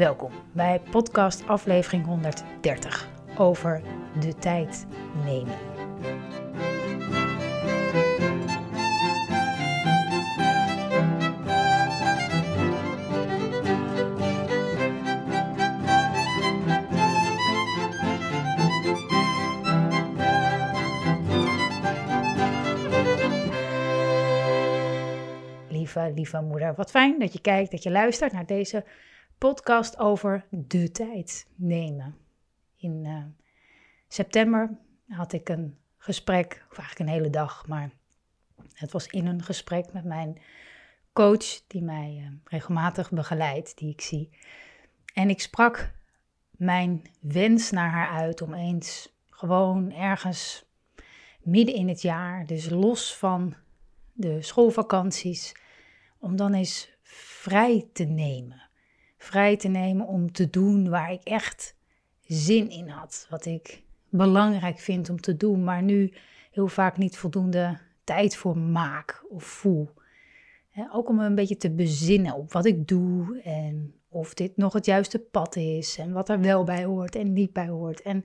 Welkom bij podcast aflevering 130 over de tijd nemen. Lieve, lieve moeder, wat fijn dat je kijkt, dat je luistert naar deze podcast over de tijd nemen. In uh, september had ik een gesprek, of eigenlijk een hele dag, maar het was in een gesprek met mijn coach, die mij uh, regelmatig begeleidt, die ik zie. En ik sprak mijn wens naar haar uit om eens gewoon ergens midden in het jaar, dus los van de schoolvakanties, om dan eens vrij te nemen vrij te nemen om te doen waar ik echt zin in had. Wat ik belangrijk vind om te doen, maar nu heel vaak niet voldoende tijd voor maak of voel. ook om een beetje te bezinnen op wat ik doe en of dit nog het juiste pad is en wat er wel bij hoort en niet bij hoort. En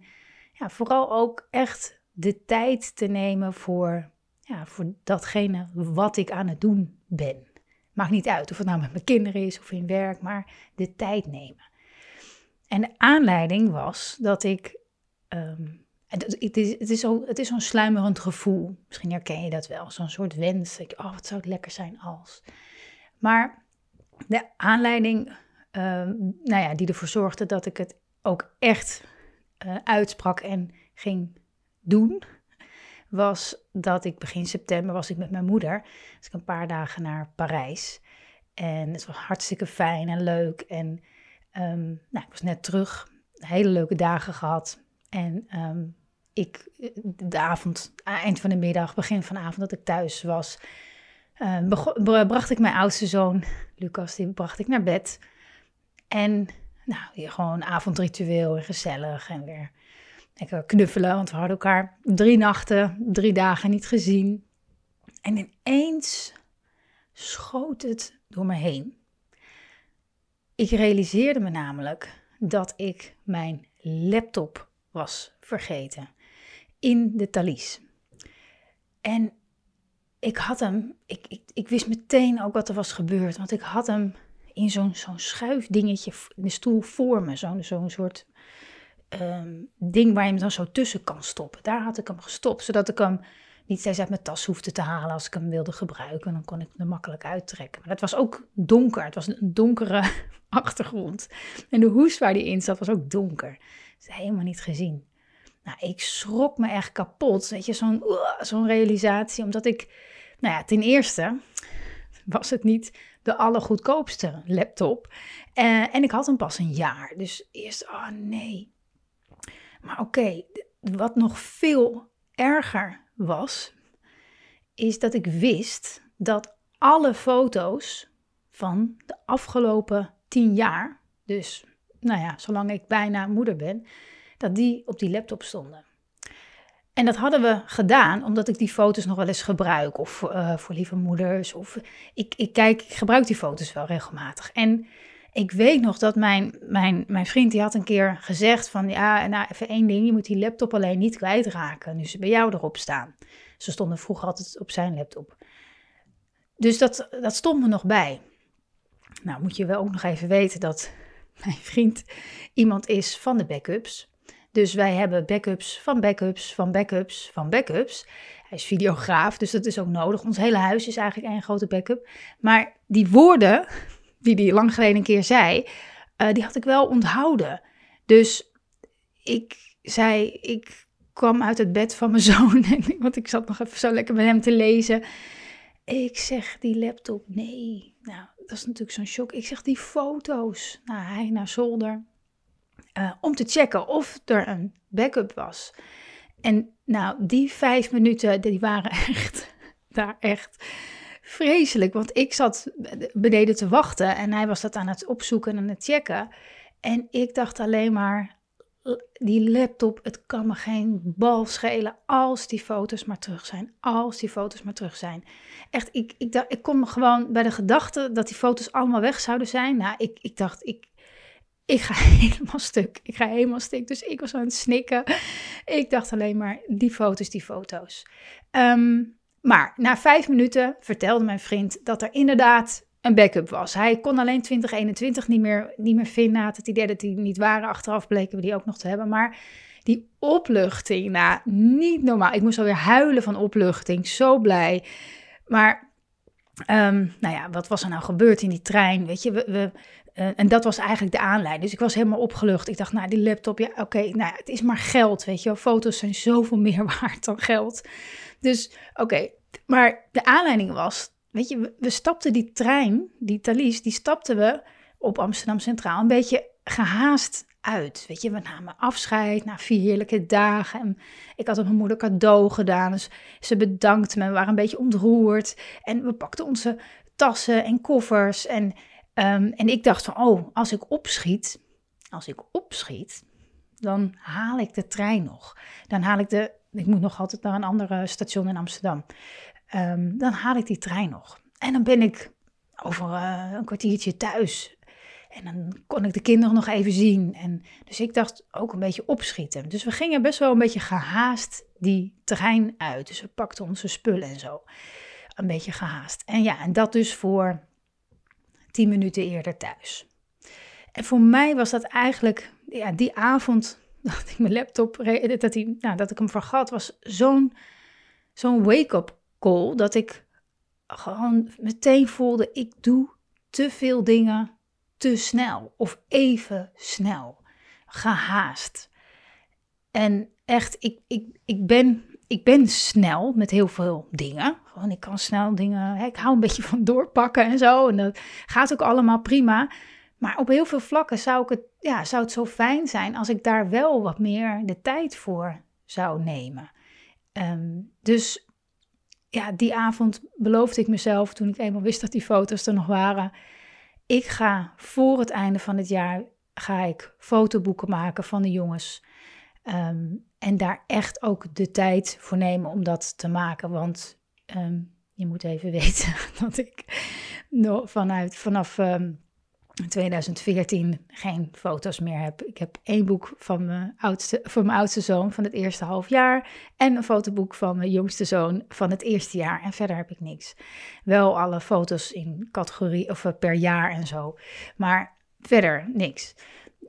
ja, vooral ook echt de tijd te nemen voor, ja, voor datgene wat ik aan het doen ben. Maakt niet uit of het nou met mijn kinderen is of in werk, maar de tijd nemen. En de aanleiding was dat ik. Um, het is, het is, zo, het is zo'n sluimerend gevoel. Misschien herken je dat wel. Zo'n soort wens. Je, oh, wat zou het lekker zijn als. Maar de aanleiding um, nou ja, die ervoor zorgde dat ik het ook echt uh, uitsprak en ging doen was dat ik begin september was ik met mijn moeder. Dus ik een paar dagen naar Parijs. En het was hartstikke fijn en leuk. En um, nou, ik was net terug. Hele leuke dagen gehad. En um, ik, de avond, eind van de middag, begin van de avond dat ik thuis was, uh, bracht ik mijn oudste zoon, Lucas, die bracht ik naar bed. En nou, gewoon avondritueel en gezellig en weer lekker knuffelen, want we hadden elkaar drie nachten, drie dagen niet gezien. En ineens schoot het door me heen. Ik realiseerde me namelijk dat ik mijn laptop was vergeten in de Thalys. En ik had hem, ik, ik, ik wist meteen ook wat er was gebeurd, want ik had hem in zo'n zo'n schuifdingetje in de stoel voor me, zo'n zo'n soort Ehm, ding waar je hem dan zo tussen kan stoppen. Daar had ik hem gestopt, zodat ik hem niet steeds uit mijn tas hoefde te halen als ik hem wilde gebruiken. Dan kon ik hem er makkelijk uittrekken. Maar het was ook donker. Het was een donkere achtergrond. En de hoes waar die in zat was ook donker. Dat is helemaal niet gezien. Nou, ik schrok me echt kapot. Weet je, zo'n zo'n realisatie. Omdat ik, nou ja, ten eerste was het niet de allergoedkoopste laptop. Uh, en ik had hem pas een jaar. Dus eerst, oh nee, maar oké, wat nog veel erger was, is dat ik wist dat alle foto's van de afgelopen tien jaar, dus nou ja, zolang ik bijna moeder ben, dat die op die laptop stonden. En dat hadden we gedaan omdat ik die foto's nog wel eens gebruik. Of uh, voor lieve moeders. Of ik, ik kijk, ik gebruik die foto's wel regelmatig. En ik weet nog dat mijn, mijn, mijn vriend die had een keer gezegd van ja, nou even één ding, je moet die laptop alleen niet kwijtraken. Nu ze bij jou erop staan. Ze stonden vroeger altijd op zijn laptop. Dus dat, dat stond me nog bij. Nou moet je wel ook nog even weten dat mijn vriend iemand is van de backups. Dus wij hebben backups van backups van backups van backups. Hij is videograaf, dus dat is ook nodig. Ons hele huis is eigenlijk één grote backup. Maar die woorden die die lang geleden een keer zei, uh, die had ik wel onthouden. Dus ik zei, ik kwam uit het bed van mijn zoon, want ik zat nog even zo lekker met hem te lezen. Ik zeg, die laptop, nee. Nou, dat is natuurlijk zo'n shock. Ik zeg, die foto's. Nou, hij naar zolder. Uh, om te checken of er een backup was. En nou, die vijf minuten, die waren echt, daar echt vreselijk. Want ik zat beneden te wachten en hij was dat aan het opzoeken en het checken. En ik dacht alleen maar, die laptop, het kan me geen bal schelen als die foto's maar terug zijn. Als die foto's maar terug zijn. Echt, ik, ik, ik kom gewoon bij de gedachte dat die foto's allemaal weg zouden zijn. Nou, ik, ik dacht, ik, ik ga helemaal stuk. Ik ga helemaal stuk. Dus ik was aan het snikken. Ik dacht alleen maar, die foto's, die foto's. Ehm, maar na vijf minuten vertelde mijn vriend dat er inderdaad een backup was. Hij kon alleen 2021 niet meer, niet meer vinden. Had het idee die niet waren. Achteraf bleken we die ook nog te hebben. Maar die opluchting, nou, niet normaal. Ik moest alweer huilen van opluchting. Zo blij. Maar, um, nou ja, wat was er nou gebeurd in die trein? Weet je, we uh, en dat was eigenlijk de aanleiding. Dus ik was helemaal opgelucht. Ik dacht, nou, die laptop, ja, oké, nou, het is maar geld, weet je. Foto's zijn zoveel meer waard dan geld. Dus, oké. Maar de aanleiding was, weet je, we, we stapten die trein, die Thalys, die stapten we op Amsterdam Centraal een beetje gehaast uit. Weet je, we namen afscheid na vier heerlijke dagen. En ik had op mijn moeder cadeau gedaan. Dus ze bedankte me. We waren een beetje ontroerd. En we pakten onze tassen en koffers. En, um, en ik dacht van, oh, als ik opschiet, als ik opschiet, dan haal ik de trein nog. Dan haal ik de, ik moet nog altijd naar een andere station in Amsterdam. Um, dan haal ik die trein nog. En dan ben ik over uh, een kwartiertje thuis. En dan kon ik de kinderen nog even zien. En dus ik dacht ook een beetje opschieten. Dus we gingen best wel een beetje gehaast die trein uit. Dus we pakten onze spullen en zo. Een beetje gehaast. En ja, en dat dus voor tien minuten eerder thuis. En voor mij was dat eigenlijk, ja, die avond dat ik mijn laptop, dat, die, nou, dat ik hem vergat, was zo'n zo'n wake-up call. Dat ik gewoon meteen voelde, ik doe te veel dingen te snel of even snel, gehaast. En echt, ik, ik, ik, ben, ik ben snel met heel veel dingen. Ik kan snel dingen, ik hou een beetje van doorpakken en zo. En dat gaat ook allemaal prima. Maar op heel veel vlakken zou, ik het, ja, zou het zo fijn zijn als ik daar wel wat meer de tijd voor zou nemen. Ehm, dus ja, die avond beloofde ik mezelf, toen ik eenmaal wist dat die foto's er nog waren, ik ga voor het einde van het jaar ga ik fotoboeken maken van de jongens. Ehm, en daar echt ook de tijd voor nemen om dat te maken. Want ehm, je moet even weten dat ik vanuit, vanaf um, 2014 geen foto's meer heb. Ik heb één boek van mijn, oudste, van mijn oudste zoon van het eerste half jaar. En een fotoboek van mijn jongste zoon van het eerste jaar. En verder heb ik niks. Wel alle foto's in categorie of eh, per jaar en zo. Maar verder niks.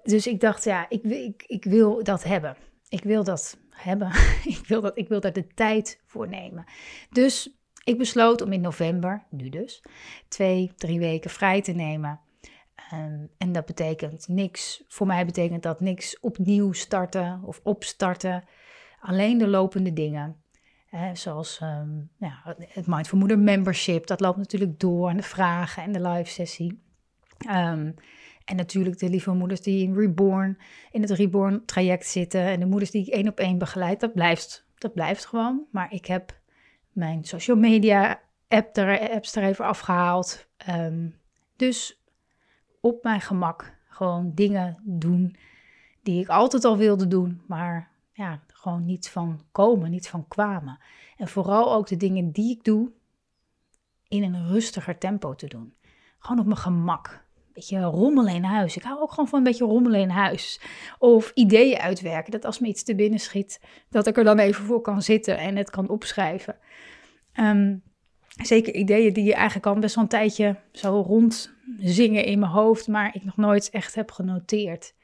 Dus ik dacht, ja, ik, ik wil dat hebben. Ik wil dat hebben. ik, wil dat, ik wil daar de tijd voor nemen. Dus ik besloot om in november, nu dus, twee, drie weken vrij te nemen. Um, en dat betekent niks, voor mij betekent dat niks opnieuw starten of opstarten. Alleen de lopende dingen. Hè, zoals um, ja, het Mindful Moeder membership, dat loopt natuurlijk door. En de vragen en de live sessie. Um, en natuurlijk de lieve moeders die in Reborn, in het Reborn traject zitten. En de moeders die ik één op één begeleid, dat blijft, dat blijft gewoon. Maar ik heb mijn social media app er, apps er even afgehaald. dus op mijn gemak gewoon dingen doen die ik altijd al wilde doen, maar ja, gewoon niet van komen, niet van kwamen. En vooral ook de dingen die ik doe in een rustiger tempo te doen. Gewoon op mijn gemak. Beetje rommelen in huis. Ik hou ook gewoon van een beetje rommelen in huis. Of ideeën uitwerken. Dat als me iets te binnen schiet, dat ik er dan even voor kan zitten en het kan opschrijven. Um, zeker ideeën die je eigenlijk al best wel een tijdje zo rondzingen in mijn hoofd, maar ik nog nooit echt heb genoteerd.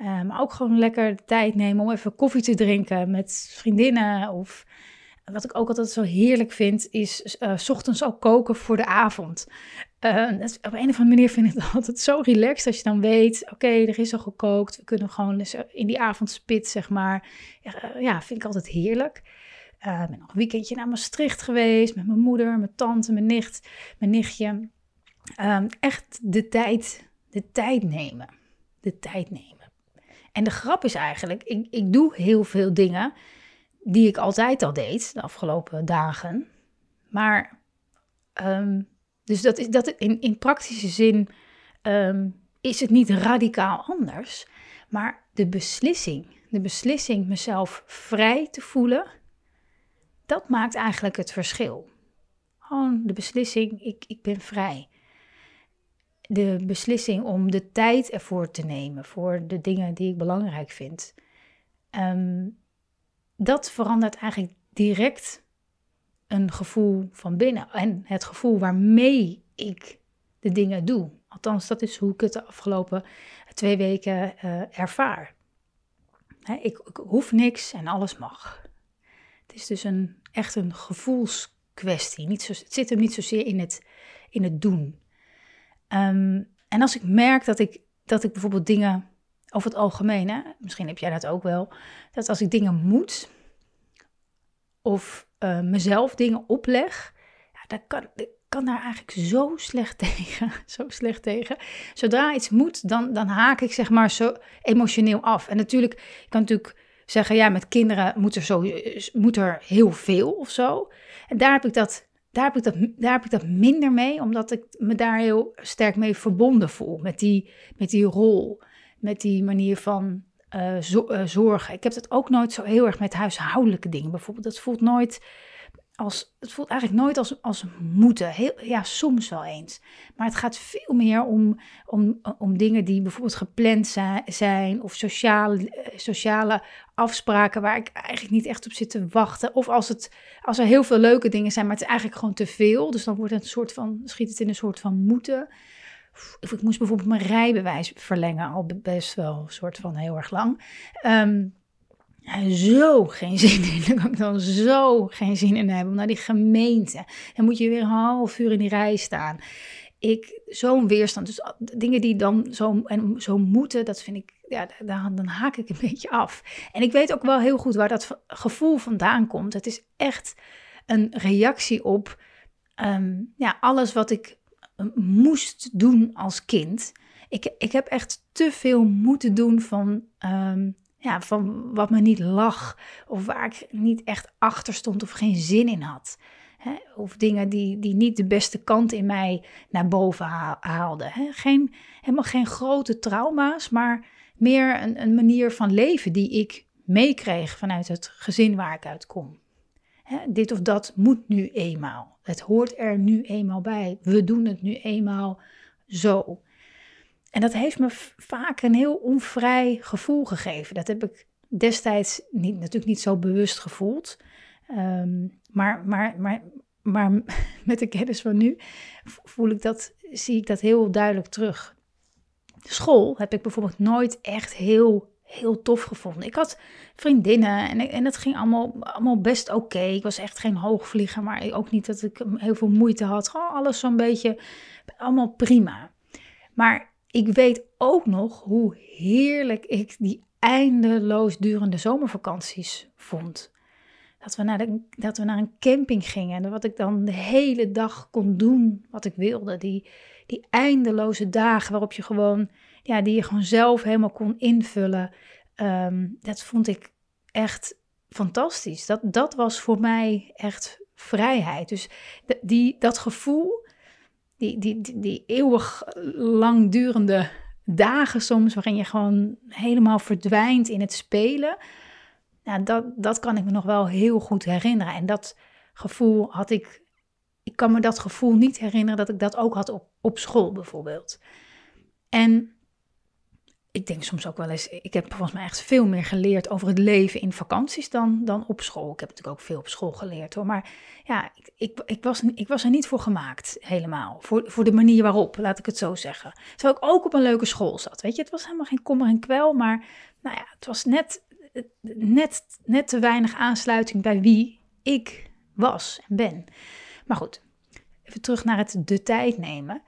Uh, maar ook gewoon lekker de tijd nemen om even koffie te drinken met vriendinnen. Of wat ik ook altijd zo heerlijk vind, is uh, s ochtends ook koken voor de avond. Uh, op een of andere manier vind ik het altijd zo relaxed als je dan weet, oké, er is al gekookt. We kunnen gewoon in die avondspit, zeg maar. ja, vind ik altijd heerlijk. Uh, ik ben nog een weekendje naar Maastricht geweest met mijn moeder, mijn tante, mijn nicht, mijn nichtje. Um, echt de tijd, de tijd nemen. De tijd nemen. En de grap is eigenlijk, ik, ik doe heel veel dingen die ik altijd al deed de afgelopen dagen. Maar, ehm, dus dat is, dat in, in praktische zin ehm, is het niet radicaal anders. Maar de beslissing, de beslissing mezelf vrij te voelen, dat maakt eigenlijk het verschil. Gewoon de beslissing, ik, ik ben vrij. De beslissing om de tijd ervoor te nemen voor de dingen die ik belangrijk vind. Ehm, dat verandert eigenlijk direct een gevoel van binnen. En het gevoel waarmee ik de dingen doe. Althans, dat is hoe ik het de afgelopen twee weken uh, ervaar. ik, ik, hoef niks en alles mag. Het is dus een, echt een gevoelskwestie. Niet zo, het zit hem niet zozeer in het, in het doen. Ehm, en als ik merk dat ik, dat ik bijvoorbeeld dingen over het algemeen, hè, misschien heb jij dat ook wel, dat als ik dingen moet of uh, mezelf dingen opleg, ja, dan kan, kan daar eigenlijk zo slecht tegen. zo slecht tegen. Zodra iets moet, dan, dan haak ik zeg maar zo emotioneel af. En natuurlijk, ik kan natuurlijk zeggen, ja, met kinderen moet er, zo, moet er heel veel of zo. En daar heb ik dat. Daar heb, ik dat, daar heb ik dat minder mee, omdat ik me daar heel sterk mee verbonden voel. Met die, met die rol, met die manier van uh, zorgen. Ik heb het ook nooit zo heel erg met huishoudelijke dingen bijvoorbeeld. Dat voelt nooit als, het voelt eigenlijk nooit als, als moeten. Heel, ja, soms wel eens. Maar het gaat veel meer om, om, om dingen die bijvoorbeeld gepland zijn. Of sociale, eh, sociale afspraken waar ik eigenlijk niet echt op zit te wachten. Of als, het, als er heel veel leuke dingen zijn, maar het is eigenlijk gewoon te veel. Dus dan wordt het een soort van, schiet het in een soort van moeten. Ik moest bijvoorbeeld mijn rijbewijs verlengen, al best wel een soort van heel erg lang. Um, zo geen zin in. Daar kan ik dan zo geen zin in hebben. Om naar die gemeente. Dan moet je weer een half uur in die rij staan. Ik, zo'n weerstand. Dus dingen die dan zo, en zo moeten, dat vind ik, ja, dan, dan haak ik een beetje af. En ik weet ook wel heel goed waar dat gevoel vandaan komt. Het is echt een reactie op ehm, ja, alles wat ik moest doen als kind. Ik, ik heb echt te veel moeten doen van ehm, ja, van wat me niet lag. Of waar ik niet echt achter stond of geen zin in had. Of dingen die, die niet de beste kant in mij naar boven haalden. Geen, helemaal geen grote trauma's, maar meer een, een manier van leven die ik meekreeg vanuit het gezin waar ik uit kom. Dit of dat moet nu eenmaal. Het hoort er nu eenmaal bij. We doen het nu eenmaal zo. En dat heeft me vaak een heel onvrij gevoel gegeven. Dat heb ik destijds niet, natuurlijk niet zo bewust gevoeld. Ehm, maar, maar, maar, maar met de kennis van nu voel ik dat, zie ik dat heel duidelijk terug. School heb ik bijvoorbeeld nooit echt heel, heel tof gevonden. Ik had vriendinnen en, en het ging allemaal, allemaal best oké. Ik was echt geen hoogvlieger, maar ook niet dat ik heel veel moeite had. Gewoon alles zo'n beetje, allemaal prima. Maar ik weet ook nog hoe heerlijk ik die eindeloos durende zomervakanties vond. Dat we, naar dat we naar een camping gingen en wat ik dan de hele dag kon doen wat ik wilde. Die, die eindeloze dagen waarop je gewoon, ja, die je gewoon zelf helemaal kon invullen. Ehm, dat vond ik echt fantastisch. Dat, dat was voor mij echt vrijheid. Dus die, dat gevoel die, die, die, die eeuwig langdurende dagen soms, waarin je gewoon helemaal verdwijnt in het spelen. Nou, dat, dat kan ik me nog wel heel goed herinneren. En dat gevoel had ik. Ik kan me dat gevoel niet herinneren dat ik dat ook had op, op school bijvoorbeeld. En ik denk soms ook wel eens, ik heb volgens mij echt veel meer geleerd over het leven in vakanties dan, dan op school. Ik heb natuurlijk ook veel op school geleerd hoor. Maar ja, ik, ik, ik, was, ik was er niet voor gemaakt helemaal. Voor, voor de manier waarop, laat ik het zo zeggen. Terwijl ik ook op een leuke school zat. Weet je, het was helemaal geen kommer en kwel. Maar nou ja, het was net, net, net te weinig aansluiting bij wie ik was en ben. Maar goed, even terug naar het de tijd nemen.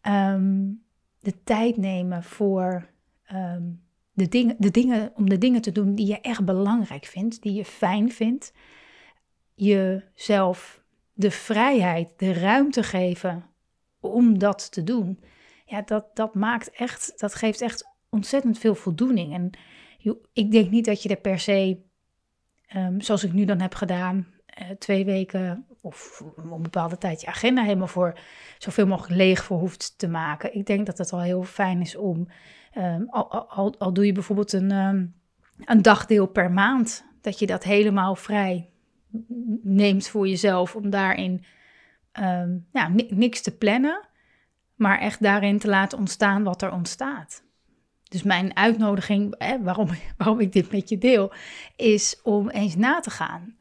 Ehm, de tijd nemen voor Ehm, de, dingen, de dingen, om de dingen te doen die je echt belangrijk vindt, die je fijn vindt. Jezelf de vrijheid, de ruimte geven om dat te doen. Ja, dat, dat maakt echt, dat geeft echt ontzettend veel voldoening. En ik denk niet dat je er per se, ehm, zoals ik nu dan heb gedaan, uh, twee weken of een bepaalde tijd je agenda helemaal voor zoveel mogelijk leeg voor hoeft te maken. Ik denk dat het al heel fijn is om, um, al, al, al, doe je bijvoorbeeld een, um, een dagdeel per maand, dat je dat helemaal vrij neemt voor jezelf om daarin um, ja, niks te plannen, maar echt daarin te laten ontstaan wat er ontstaat. Dus mijn uitnodiging, hè, waarom, waarom ik dit met je deel, is om eens na te gaan.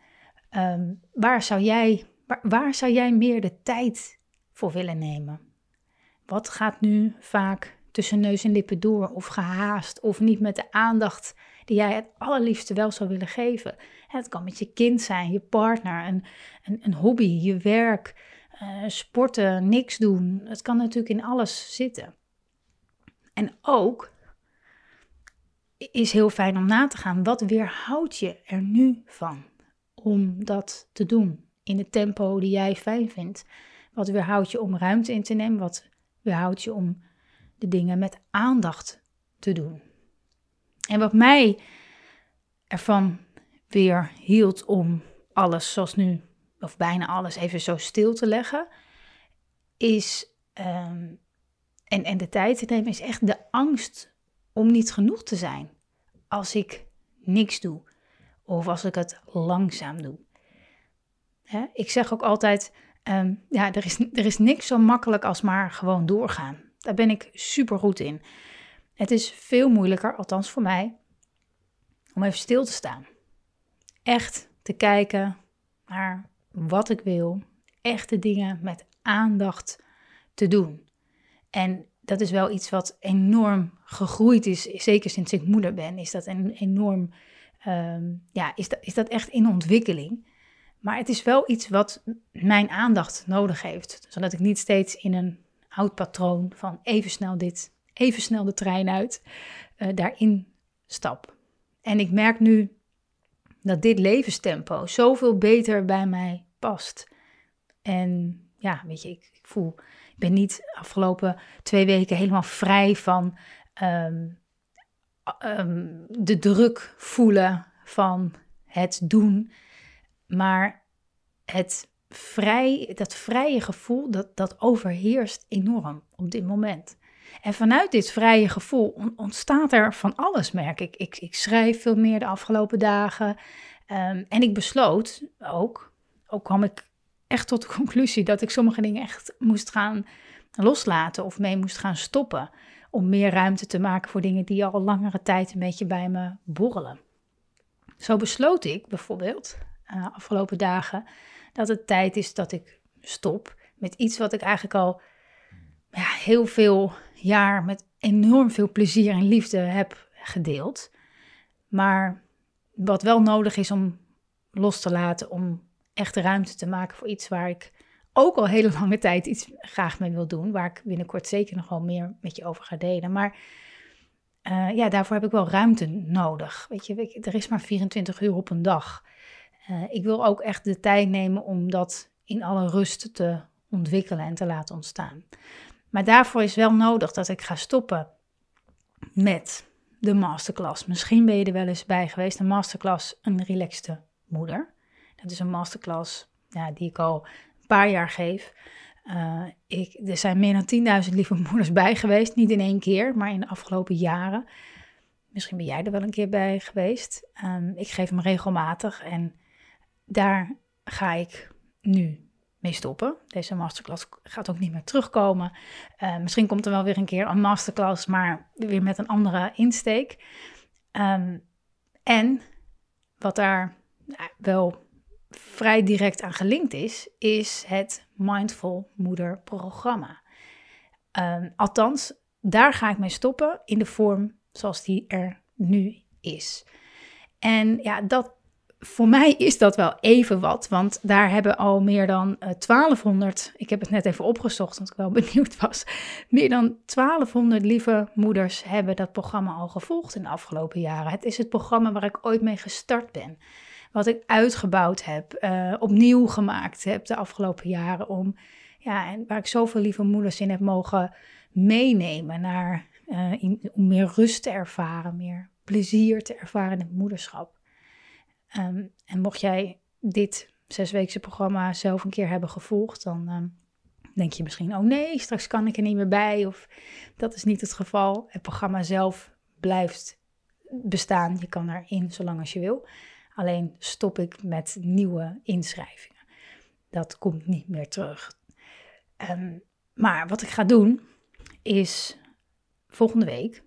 Waar, zou jij, waar zou jij meer de tijd voor willen nemen? Wat gaat nu vaak tussen neus en lippen door, of gehaast, of niet met de aandacht die jij het allerliefste wel zou willen geven? Het kan met je kind zijn, je partner, een, een, een hobby, je werk, uh, sporten, niks doen. Het kan natuurlijk in alles zitten. En ook is heel fijn om na te gaan, wat weerhoudt je er nu van om dat te doen in het tempo die jij fijn vindt? Wat weerhoudt je om ruimte in te nemen? Wat weerhoudt je om de dingen met aandacht te doen? En wat mij ervan weer hield om alles zoals nu, of bijna alles, even zo stil te leggen, is, um, en, en de tijd te nemen, is echt de angst om niet genoeg te zijn als ik niks doe of als ik het langzaam doe. Hè? Ik zeg ook altijd, um, ja, er is, er is niks zo makkelijk als maar gewoon doorgaan. Daar ben ik super goed in. Het is veel moeilijker, althans voor mij, om even stil te staan. Echt te kijken naar wat ik wil. Echte dingen met aandacht te doen. En dat is wel iets wat enorm gegroeid is, zeker sinds ik moeder ben, is dat een enorm, um, ja, is dat, is dat echt in ontwikkeling. Maar het is wel iets wat mijn aandacht nodig heeft, zodat ik niet steeds in een oud patroon van even snel dit, even snel de trein uit, uh, daarin stap. En ik merk nu dat dit levenstempo zoveel beter bij mij past. En ja, weet je, ik, ik voel ben niet afgelopen twee weken helemaal vrij van ehm, ehm, de druk voelen van het doen. Maar het vrij, dat vrije gevoel, dat, dat overheerst enorm op dit moment. En vanuit dit vrije gevoel ontstaat er van alles, merk ik. Ik, ik schrijf veel meer de afgelopen dagen. Um, en ik besloot ook, ook kwam ik echt tot de conclusie dat ik sommige dingen echt moest gaan loslaten of mee moest gaan stoppen. Om meer ruimte te maken voor dingen die al langere tijd een beetje bij me borrelen. Zo besloot ik bijvoorbeeld uh, afgelopen dagen dat het tijd is dat ik stop met iets wat ik eigenlijk al ja, heel veel jaar met enorm veel plezier en liefde heb gedeeld. Maar wat wel nodig is om los te laten, om echt ruimte te maken voor iets waar ik ook al hele lange tijd iets graag mee wil doen. Waar ik binnenkort zeker nog wel meer met je over ga delen. Maar uh, ja, daarvoor heb ik wel ruimte nodig. Weet je, er is maar 24 uur op een dag. Uh, ik wil ook echt de tijd nemen om dat in alle rust te ontwikkelen en te laten ontstaan. Maar daarvoor is wel nodig dat ik ga stoppen met de masterclass. Misschien ben je er wel eens bij geweest. Een masterclass, een relaxte moeder. Dat is een masterclass ja, die ik al een paar jaar geef. Uh, ik, er zijn meer dan 10.000 lieve moeders bij geweest. Niet in één keer, maar in de afgelopen jaren. Misschien ben jij er wel een keer bij geweest. Um, ik geef hem regelmatig en daar ga ik nu mee stoppen. Deze masterclass gaat ook niet meer terugkomen. Uh, misschien komt er wel weer een keer een masterclass, maar weer met een andere insteek. Um, en wat daar nou, wel vrij direct aan gelinkt is, is het Mindful Moeder programma. Um, althans, daar ga ik mee stoppen in de vorm zoals die er nu is. En ja, dat, voor mij is dat wel even wat, want daar hebben al meer dan uh, eh, 1200, ik heb het net even opgezocht, want ik wel benieuwd was, meer dan 1200 lieve moeders hebben dat programma al gevolgd in de afgelopen jaren. Het is het programma waar ik ooit mee gestart ben wat ik uitgebouwd heb, uh, opnieuw gemaakt heb de afgelopen jaren. Om, ja, en waar ik zoveel lieve moeders in heb mogen meenemen naar, in, om meer rust te ervaren, meer plezier te ervaren in het moederschap. Ehm, en mocht jij dit zesweekse programma zelf een keer hebben gevolgd, dan ehm, denk je misschien, oh nee, straks kan ik er niet meer bij. Of dat is niet het geval. Het programma zelf blijft bestaan. Je kan erin zolang als je wil. Alleen stop ik met nieuwe inschrijvingen. Dat komt niet meer terug. Ehm, maar wat ik ga doen is volgende week,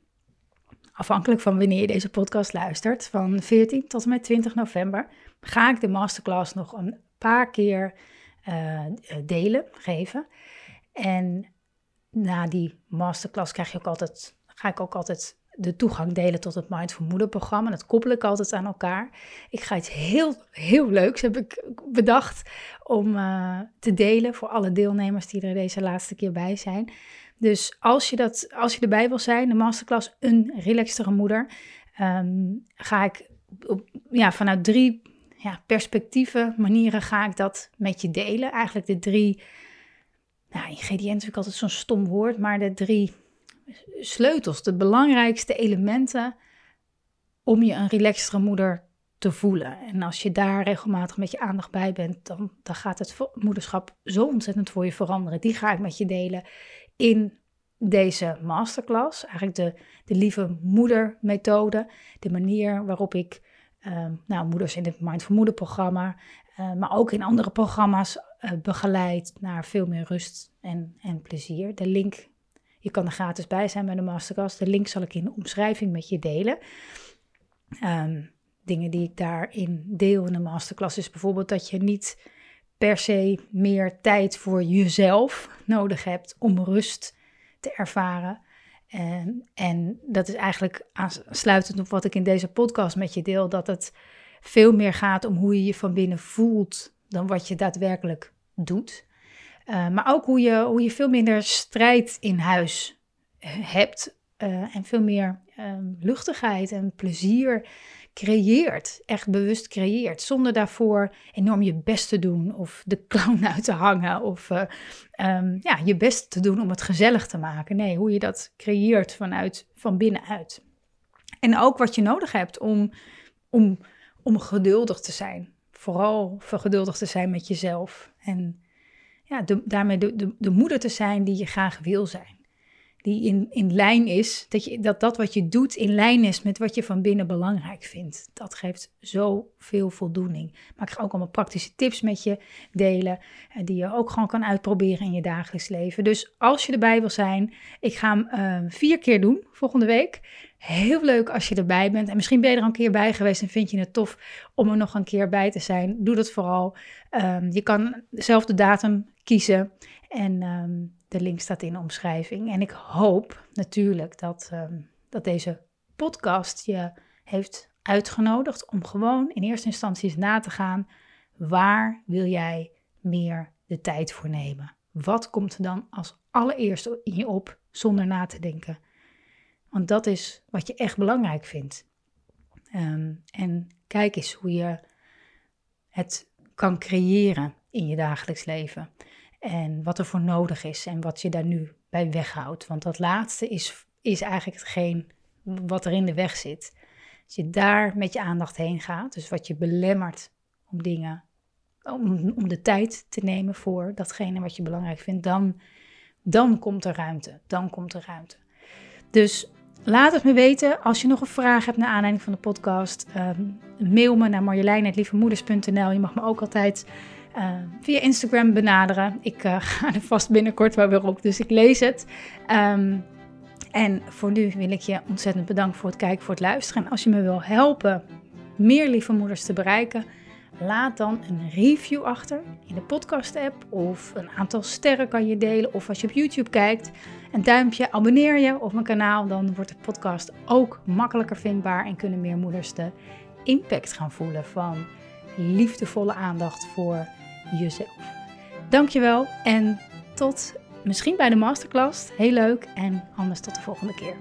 afhankelijk van wanneer je deze podcast luistert, van 14 tot en met 20 november, ga ik de masterclass nog een paar keer uh, delen, geven. En na die masterclass krijg je ook altijd, ga ik ook altijd de toegang delen tot het Mindful Moeder programma. Dat koppel ik altijd aan elkaar. Ik ga iets heel, heel leuks, heb ik bedacht, om uh, te delen voor alle deelnemers die er deze laatste keer bij zijn. Dus als je, dat, als je erbij wil zijn, de masterclass Een Relaxtere Moeder, um, ga ik op, ja, vanuit drie ja, perspectieven, manieren ga ik dat met je delen. Eigenlijk de drie, nou ingrediënten ik altijd zo'n stom woord, maar de drie sleutels, de belangrijkste elementen om je een relaxtere moeder te voelen. En als je daar regelmatig met je aandacht bij bent, dan, dan gaat het moederschap zo ontzettend voor je veranderen. Die ga ik met je delen in deze masterclass. Eigenlijk de, de lieve moeder methode. De manier waarop ik Ehm, nou, moeders in het Mindful Moeder programma, uh, maar ook in andere programma's uh, begeleid naar veel meer rust en, en plezier. De link, je kan er gratis bij zijn bij de masterclass. De link zal ik in de omschrijving met je delen. Um, dingen die ik daarin deel in de masterclass is bijvoorbeeld dat je niet per se meer tijd voor jezelf nodig hebt om rust te ervaren. En, en dat is eigenlijk aansluitend op wat ik in deze podcast met je deel, dat het veel meer gaat om hoe je je van binnen voelt dan wat je daadwerkelijk doet. Uh, maar ook hoe je, hoe je veel minder strijd in huis hebt uh, en veel meer um, luchtigheid en plezier creëert, echt bewust creëert, zonder daarvoor enorm je best te doen of de clown uit te hangen of uh, um, ja, je best te doen om het gezellig te maken. Nee, hoe je dat creëert vanuit van binnenuit. En ook wat je nodig hebt om, om, om geduldig te zijn. Vooral vergeduldig te zijn met jezelf. En ja, daarmee de, de, de moeder te zijn die je graag wil zijn die in, in lijn is, dat, je, dat dat wat je doet in lijn is met wat je van binnen belangrijk vindt. Dat geeft zoveel voldoening. Maar ik ga ook allemaal praktische tips met je delen, eh, die je ook gewoon kan uitproberen in je dagelijks leven. Dus als je erbij wil zijn, ik ga hem uh, vier keer doen volgende week. Heel leuk als je erbij bent. En misschien ben je er een keer bij geweest en vind je het tof om er nog een keer bij te zijn. Doe dat vooral. Um, je kan zelf de datum kiezen. En um, de link staat in de omschrijving. En ik hoop natuurlijk dat, ehm, dat deze podcast je heeft uitgenodigd om gewoon in eerste instantie eens na te gaan. Waar wil jij meer de tijd voor nemen? Wat komt er dan als allereerste in je op zonder na te denken? Want dat is wat je echt belangrijk vindt. Ehm, en kijk eens hoe je het kan creëren in je dagelijks leven. En wat er voor nodig is en wat je daar nu bij weghoudt. Want dat laatste is, is eigenlijk hetgeen wat er in de weg zit. Als je daar met je aandacht heen gaat, dus wat je belemmert om dingen, om, om de tijd te nemen voor datgene wat je belangrijk vindt, dan, dan komt er ruimte. Dan komt er ruimte. Dus laat het me weten als je nog een vraag hebt naar aanleiding van de podcast. Um, mail me naar marjolein.lievemoeders.nl. Je mag me ook altijd uh, via Instagram benaderen. Ik uh, ga er vast binnenkort wel weer op, dus ik lees het. Um, en voor nu wil ik je ontzettend bedanken voor het kijken, voor het luisteren. En als je me wil helpen meer lieve moeders te bereiken, laat dan een review achter in de podcast-app. Of een aantal sterren kan je delen. Of als je op YouTube kijkt, een duimpje, abonneer je op mijn kanaal. Dan wordt de podcast ook makkelijker vindbaar en kunnen meer moeders de impact gaan voelen van liefdevolle aandacht voor jezelf. Dankjewel en tot misschien bij de masterclass. Heel leuk en anders tot de volgende keer.